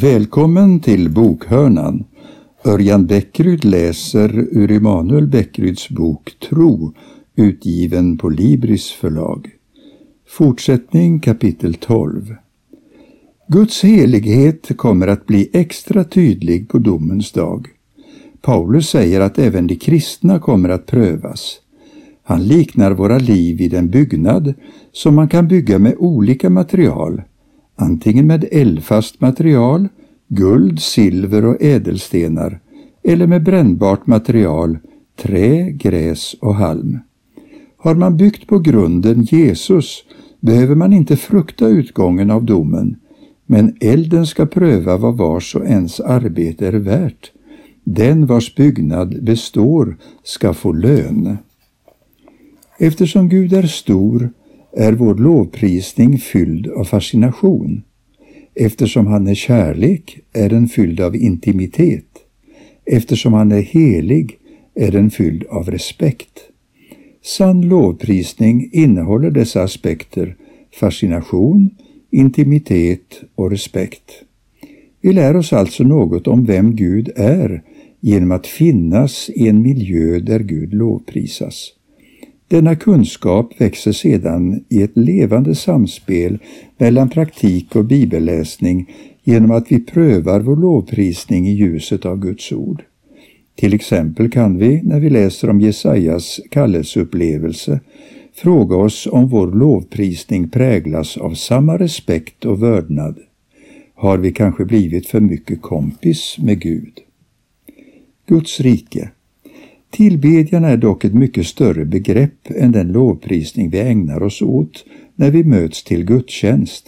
Välkommen till Bokhörnan. Örjan Bäckryd läser ur Emanuel Bäckryds bok Tro, utgiven på Libris förlag. Fortsättning kapitel 12. Guds helighet kommer att bli extra tydlig på domens dag. Paulus säger att även de kristna kommer att prövas. Han liknar våra liv vid en byggnad som man kan bygga med olika material, antingen med eldfast material, guld, silver och ädelstenar, eller med brännbart material, trä, gräs och halm. Har man byggt på grunden Jesus behöver man inte frukta utgången av domen, men elden ska pröva vad vars och ens arbete är värt. Den vars byggnad består ska få lön. Eftersom Gud är stor är vår lovprisning fylld av fascination. Eftersom han är kärlek är den fylld av intimitet. Eftersom han är helig är den fylld av respekt. Sann lovprisning innehåller dessa aspekter fascination, intimitet och respekt. Vi lär oss alltså något om vem Gud är genom att finnas i en miljö där Gud lovprisas. Denna kunskap växer sedan i ett levande samspel mellan praktik och bibelläsning genom att vi prövar vår lovprisning i ljuset av Guds ord. Till exempel kan vi, när vi läser om Jesajas kallelseupplevelse, fråga oss om vår lovprisning präglas av samma respekt och vördnad. Har vi kanske blivit för mycket kompis med Gud? Guds rike Tillbedjan är dock ett mycket större begrepp än den lovprisning vi ägnar oss åt när vi möts till gudstjänst.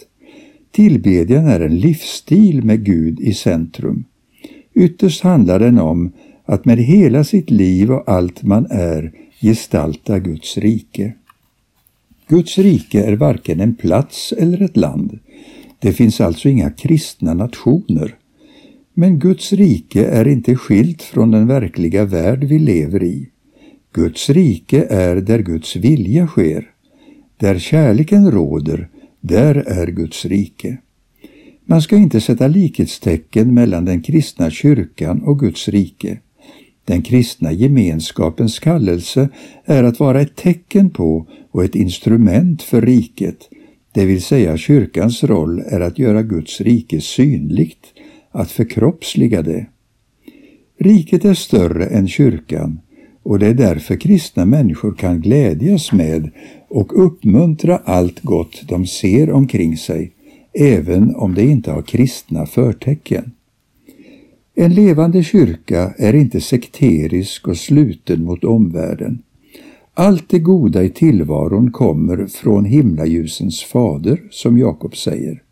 Tillbedjan är en livsstil med Gud i centrum. Ytterst handlar den om att med hela sitt liv och allt man är gestalta Guds rike. Guds rike är varken en plats eller ett land. Det finns alltså inga kristna nationer. Men Guds rike är inte skilt från den verkliga värld vi lever i. Guds rike är där Guds vilja sker. Där kärleken råder, där är Guds rike. Man ska inte sätta likhetstecken mellan den kristna kyrkan och Guds rike. Den kristna gemenskapens kallelse är att vara ett tecken på och ett instrument för riket, det vill säga kyrkans roll är att göra Guds rike synligt, att förkroppsliga det. Riket är större än kyrkan och det är därför kristna människor kan glädjas med och uppmuntra allt gott de ser omkring sig, även om de inte har kristna förtecken. En levande kyrka är inte sekterisk och sluten mot omvärlden. Allt det goda i tillvaron kommer från himlaljusens fader, som Jakob säger.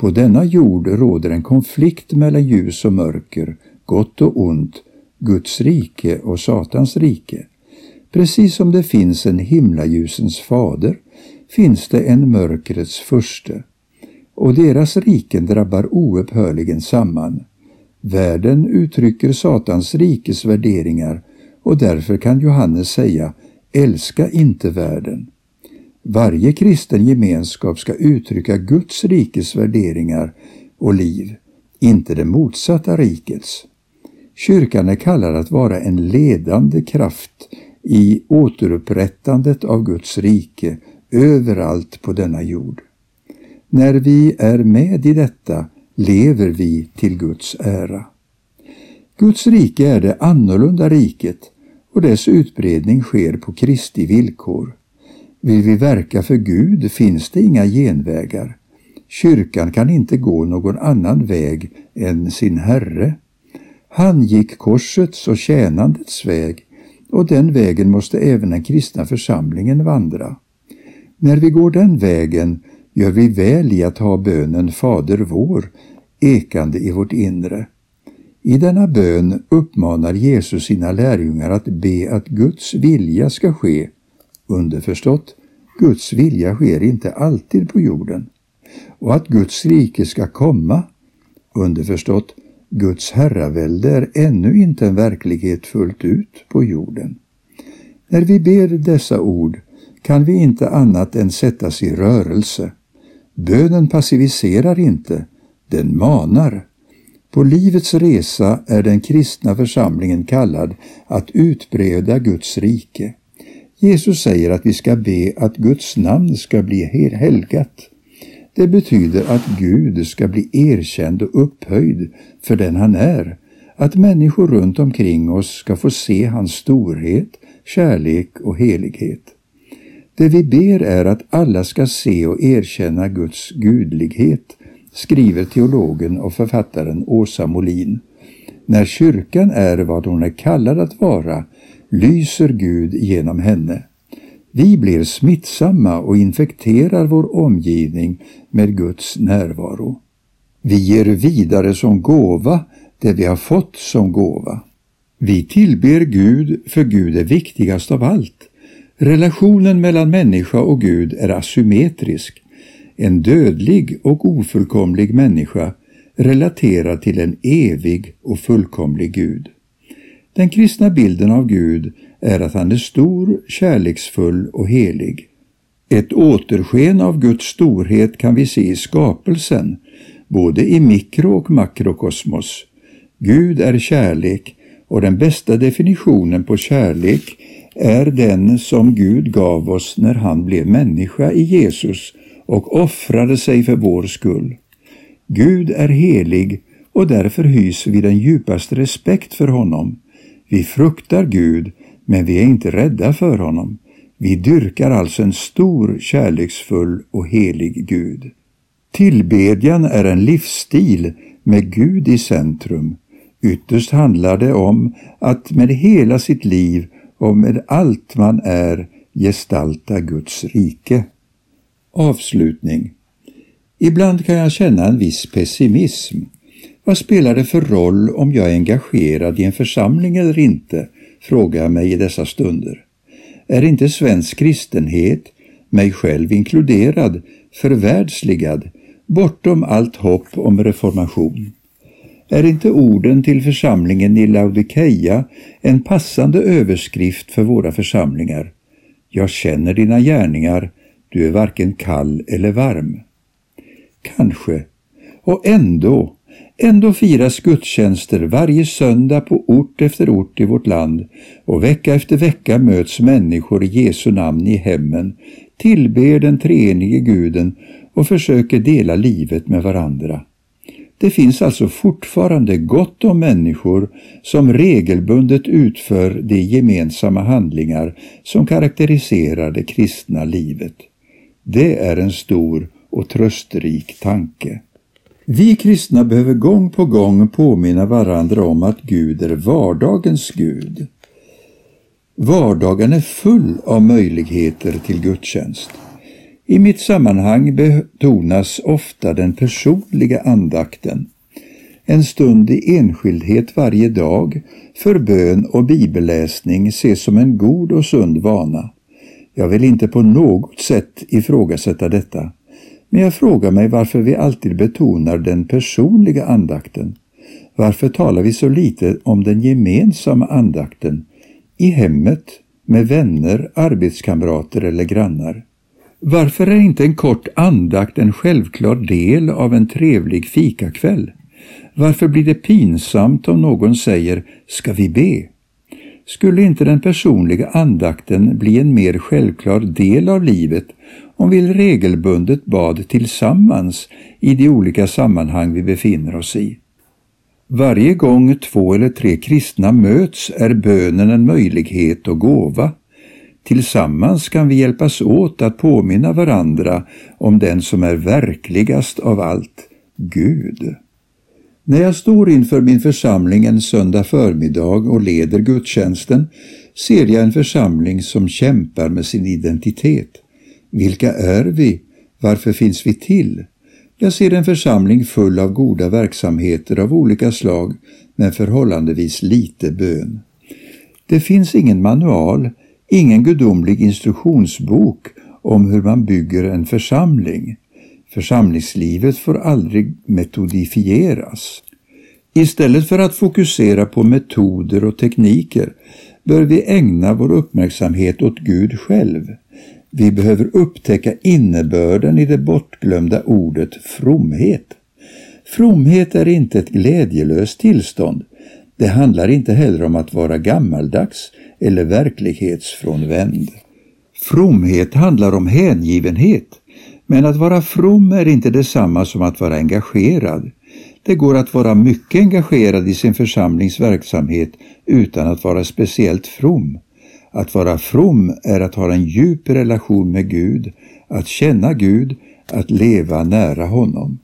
På denna jord råder en konflikt mellan ljus och mörker, gott och ont, Guds rike och Satans rike. Precis som det finns en himlaljusens fader finns det en mörkrets furste, och deras riken drabbar oupphörligen samman. Världen uttrycker Satans rikes värderingar och därför kan Johannes säga älska inte världen. Varje kristen gemenskap ska uttrycka Guds rikes värderingar och liv, inte det motsatta rikets. Kyrkan är kallad att vara en ledande kraft i återupprättandet av Guds rike överallt på denna jord. När vi är med i detta lever vi till Guds ära. Guds rike är det annorlunda riket och dess utbredning sker på Kristi villkor. Vill vi verka för Gud finns det inga genvägar. Kyrkan kan inte gå någon annan väg än sin Herre. Han gick korsets och tjänandets väg och den vägen måste även den kristna församlingen vandra. När vi går den vägen gör vi väl i att ha bönen Fader vår ekande i vårt inre. I denna bön uppmanar Jesus sina lärjungar att be att Guds vilja ska ske. Underförstått, Guds vilja sker inte alltid på jorden. Och att Guds rike ska komma. Underförstått, Guds herravälde är ännu inte en verklighet fullt ut på jorden. När vi ber dessa ord kan vi inte annat än sättas i rörelse. Bönen passiviserar inte, den manar. På livets resa är den kristna församlingen kallad att utbreda Guds rike. Jesus säger att vi ska be att Guds namn ska bli helgat. Det betyder att Gud ska bli erkänd och upphöjd för den han är, att människor runt omkring oss ska få se hans storhet, kärlek och helighet. Det vi ber är att alla ska se och erkänna Guds gudlighet, skriver teologen och författaren Åsa Molin. När kyrkan är vad hon är kallad att vara lyser Gud genom henne. Vi blir smittsamma och infekterar vår omgivning med Guds närvaro. Vi ger vidare som gåva det vi har fått som gåva. Vi tillber Gud för Gud är viktigast av allt. Relationen mellan människa och Gud är asymmetrisk. En dödlig och ofullkomlig människa relaterad till en evig och fullkomlig Gud. Den kristna bilden av Gud är att han är stor, kärleksfull och helig. Ett återsken av Guds storhet kan vi se i skapelsen, både i mikro och makrokosmos. Gud är kärlek och den bästa definitionen på kärlek är den som Gud gav oss när han blev människa i Jesus och offrade sig för vår skull. Gud är helig och därför hyser vi den djupaste respekt för honom. Vi fruktar Gud, men vi är inte rädda för honom. Vi dyrkar alltså en stor, kärleksfull och helig Gud. Tillbedjan är en livsstil med Gud i centrum. Ytterst handlar det om att med hela sitt liv och med allt man är gestalta Guds rike. Avslutning. Ibland kan jag känna en viss pessimism. Vad spelar det för roll om jag är engagerad i en församling eller inte? frågar jag mig i dessa stunder. Är inte svensk kristenhet, mig själv inkluderad, förvärldsligad, bortom allt hopp om reformation? Är inte orden till församlingen i Laodikeia en passande överskrift för våra församlingar? Jag känner dina gärningar, du är varken kall eller varm. Kanske. Och ändå, ändå firas gudstjänster varje söndag på ort efter ort i vårt land och vecka efter vecka möts människor i Jesu namn i hemmen, tillber den treenige guden och försöker dela livet med varandra. Det finns alltså fortfarande gott om människor som regelbundet utför de gemensamma handlingar som karaktäriserar det kristna livet. Det är en stor och trösterik tanke. Vi kristna behöver gång på gång påminna varandra om att Gud är vardagens Gud. Vardagen är full av möjligheter till gudstjänst. I mitt sammanhang betonas ofta den personliga andakten. En stund i enskildhet varje dag för bön och bibelläsning ses som en god och sund vana. Jag vill inte på något sätt ifrågasätta detta, men jag frågar mig varför vi alltid betonar den personliga andakten. Varför talar vi så lite om den gemensamma andakten i hemmet, med vänner, arbetskamrater eller grannar? Varför är inte en kort andakt en självklar del av en trevlig fikakväll? Varför blir det pinsamt om någon säger ”ska vi be”? Skulle inte den personliga andakten bli en mer självklar del av livet om vi regelbundet bad tillsammans i de olika sammanhang vi befinner oss i? Varje gång två eller tre kristna möts är bönen en möjlighet och gåva. Tillsammans kan vi hjälpas åt att påminna varandra om den som är verkligast av allt, Gud. När jag står inför min församling en söndag förmiddag och leder gudstjänsten ser jag en församling som kämpar med sin identitet. Vilka är vi? Varför finns vi till? Jag ser en församling full av goda verksamheter av olika slag men förhållandevis lite bön. Det finns ingen manual, ingen gudomlig instruktionsbok om hur man bygger en församling. Församlingslivet får aldrig metodifieras. Istället för att fokusera på metoder och tekniker bör vi ägna vår uppmärksamhet åt Gud själv. Vi behöver upptäcka innebörden i det bortglömda ordet fromhet. Fromhet är inte ett glädjelöst tillstånd. Det handlar inte heller om att vara gammaldags eller verklighetsfrånvänd. Fromhet handlar om hängivenhet, men att vara from är inte detsamma som att vara engagerad. Det går att vara mycket engagerad i sin församlings verksamhet utan att vara speciellt from. Att vara from är att ha en djup relation med Gud, att känna Gud, att leva nära honom.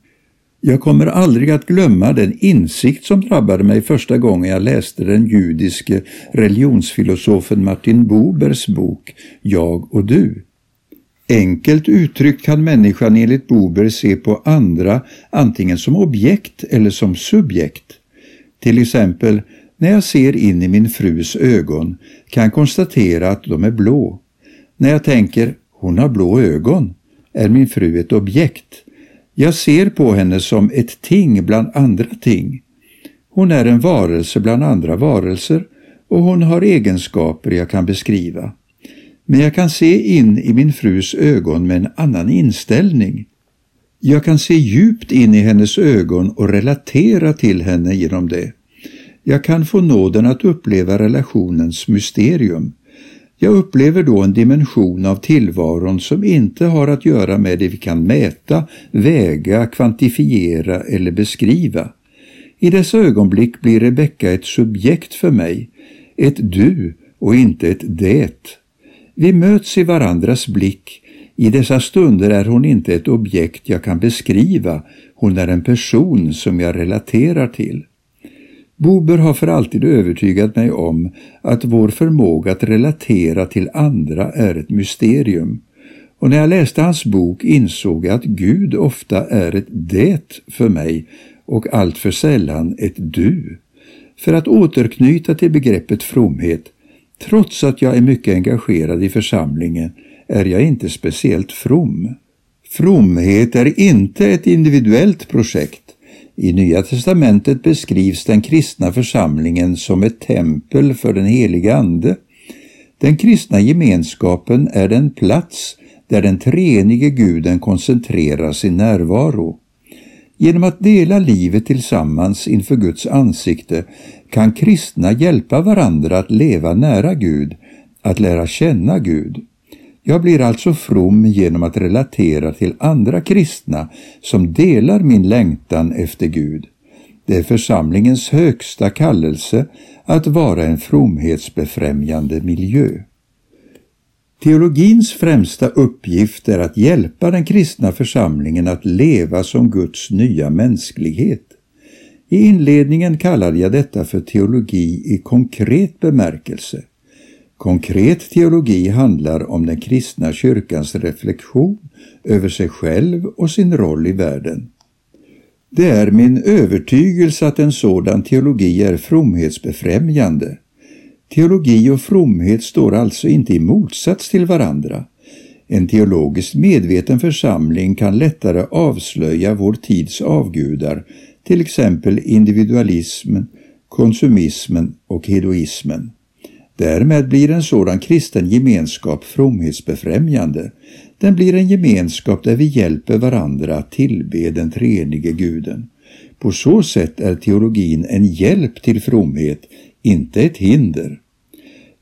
Jag kommer aldrig att glömma den insikt som drabbade mig första gången jag läste den judiske religionsfilosofen Martin Bubers bok Jag och du. Enkelt uttryckt kan människan enligt Bober se på andra antingen som objekt eller som subjekt. Till exempel, när jag ser in i min frus ögon kan jag konstatera att de är blå. När jag tänker, hon har blå ögon, är min fru ett objekt. Jag ser på henne som ett ting bland andra ting. Hon är en varelse bland andra varelser och hon har egenskaper jag kan beskriva. Men jag kan se in i min frus ögon med en annan inställning. Jag kan se djupt in i hennes ögon och relatera till henne genom det. Jag kan få nåden att uppleva relationens mysterium. Jag upplever då en dimension av tillvaron som inte har att göra med det vi kan mäta, väga, kvantifiera eller beskriva. I dessa ögonblick blir Rebecka ett subjekt för mig, ett du och inte ett det. Vi möts i varandras blick. I dessa stunder är hon inte ett objekt jag kan beskriva, hon är en person som jag relaterar till. Bober har för alltid övertygat mig om att vår förmåga att relatera till andra är ett mysterium. Och när jag läste hans bok insåg jag att Gud ofta är ett det för mig och alltför sällan ett du. För att återknyta till begreppet fromhet, trots att jag är mycket engagerad i församlingen är jag inte speciellt from. Fromhet är inte ett individuellt projekt i Nya testamentet beskrivs den kristna församlingen som ett tempel för den heliga Ande. Den kristna gemenskapen är den plats där den treenige guden koncentrerar sin närvaro. Genom att dela livet tillsammans inför Guds ansikte kan kristna hjälpa varandra att leva nära Gud, att lära känna Gud. Jag blir alltså from genom att relatera till andra kristna som delar min längtan efter Gud. Det är församlingens högsta kallelse att vara en fromhetsbefrämjande miljö. Teologins främsta uppgift är att hjälpa den kristna församlingen att leva som Guds nya mänsklighet. I inledningen kallade jag detta för teologi i konkret bemärkelse. Konkret teologi handlar om den kristna kyrkans reflektion över sig själv och sin roll i världen. Det är min övertygelse att en sådan teologi är fromhetsbefrämjande. Teologi och fromhet står alltså inte i motsats till varandra. En teologiskt medveten församling kan lättare avslöja vår tids avgudar, till exempel individualismen, konsumismen och hedoismen. Därmed blir en sådan kristen gemenskap fromhetsbefrämjande. Den blir en gemenskap där vi hjälper varandra att tillbe den treenige guden. På så sätt är teologin en hjälp till fromhet, inte ett hinder.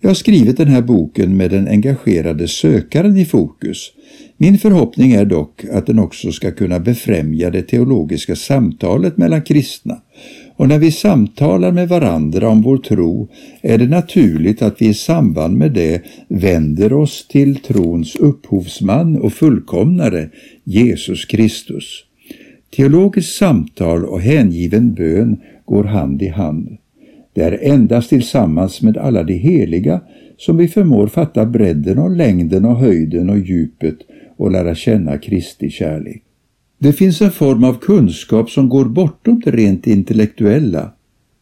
Jag har skrivit den här boken med den engagerade sökaren i fokus. Min förhoppning är dock att den också ska kunna befrämja det teologiska samtalet mellan kristna och när vi samtalar med varandra om vår tro är det naturligt att vi i samband med det vänder oss till trons upphovsman och fullkomnare, Jesus Kristus. Teologiskt samtal och hängiven bön går hand i hand. Det är endast tillsammans med alla de heliga som vi förmår fatta bredden och längden och höjden och djupet och lära känna Kristi kärlek. Det finns en form av kunskap som går bortom det rent intellektuella.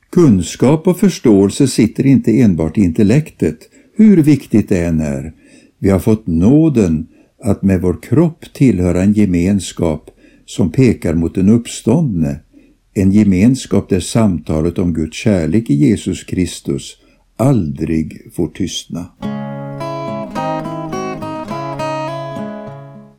Kunskap och förståelse sitter inte enbart i intellektet, hur viktigt det än är. Vi har fått nåden att med vår kropp tillhöra en gemenskap som pekar mot den uppståndne, en gemenskap där samtalet om Guds kärlek i Jesus Kristus aldrig får tystna.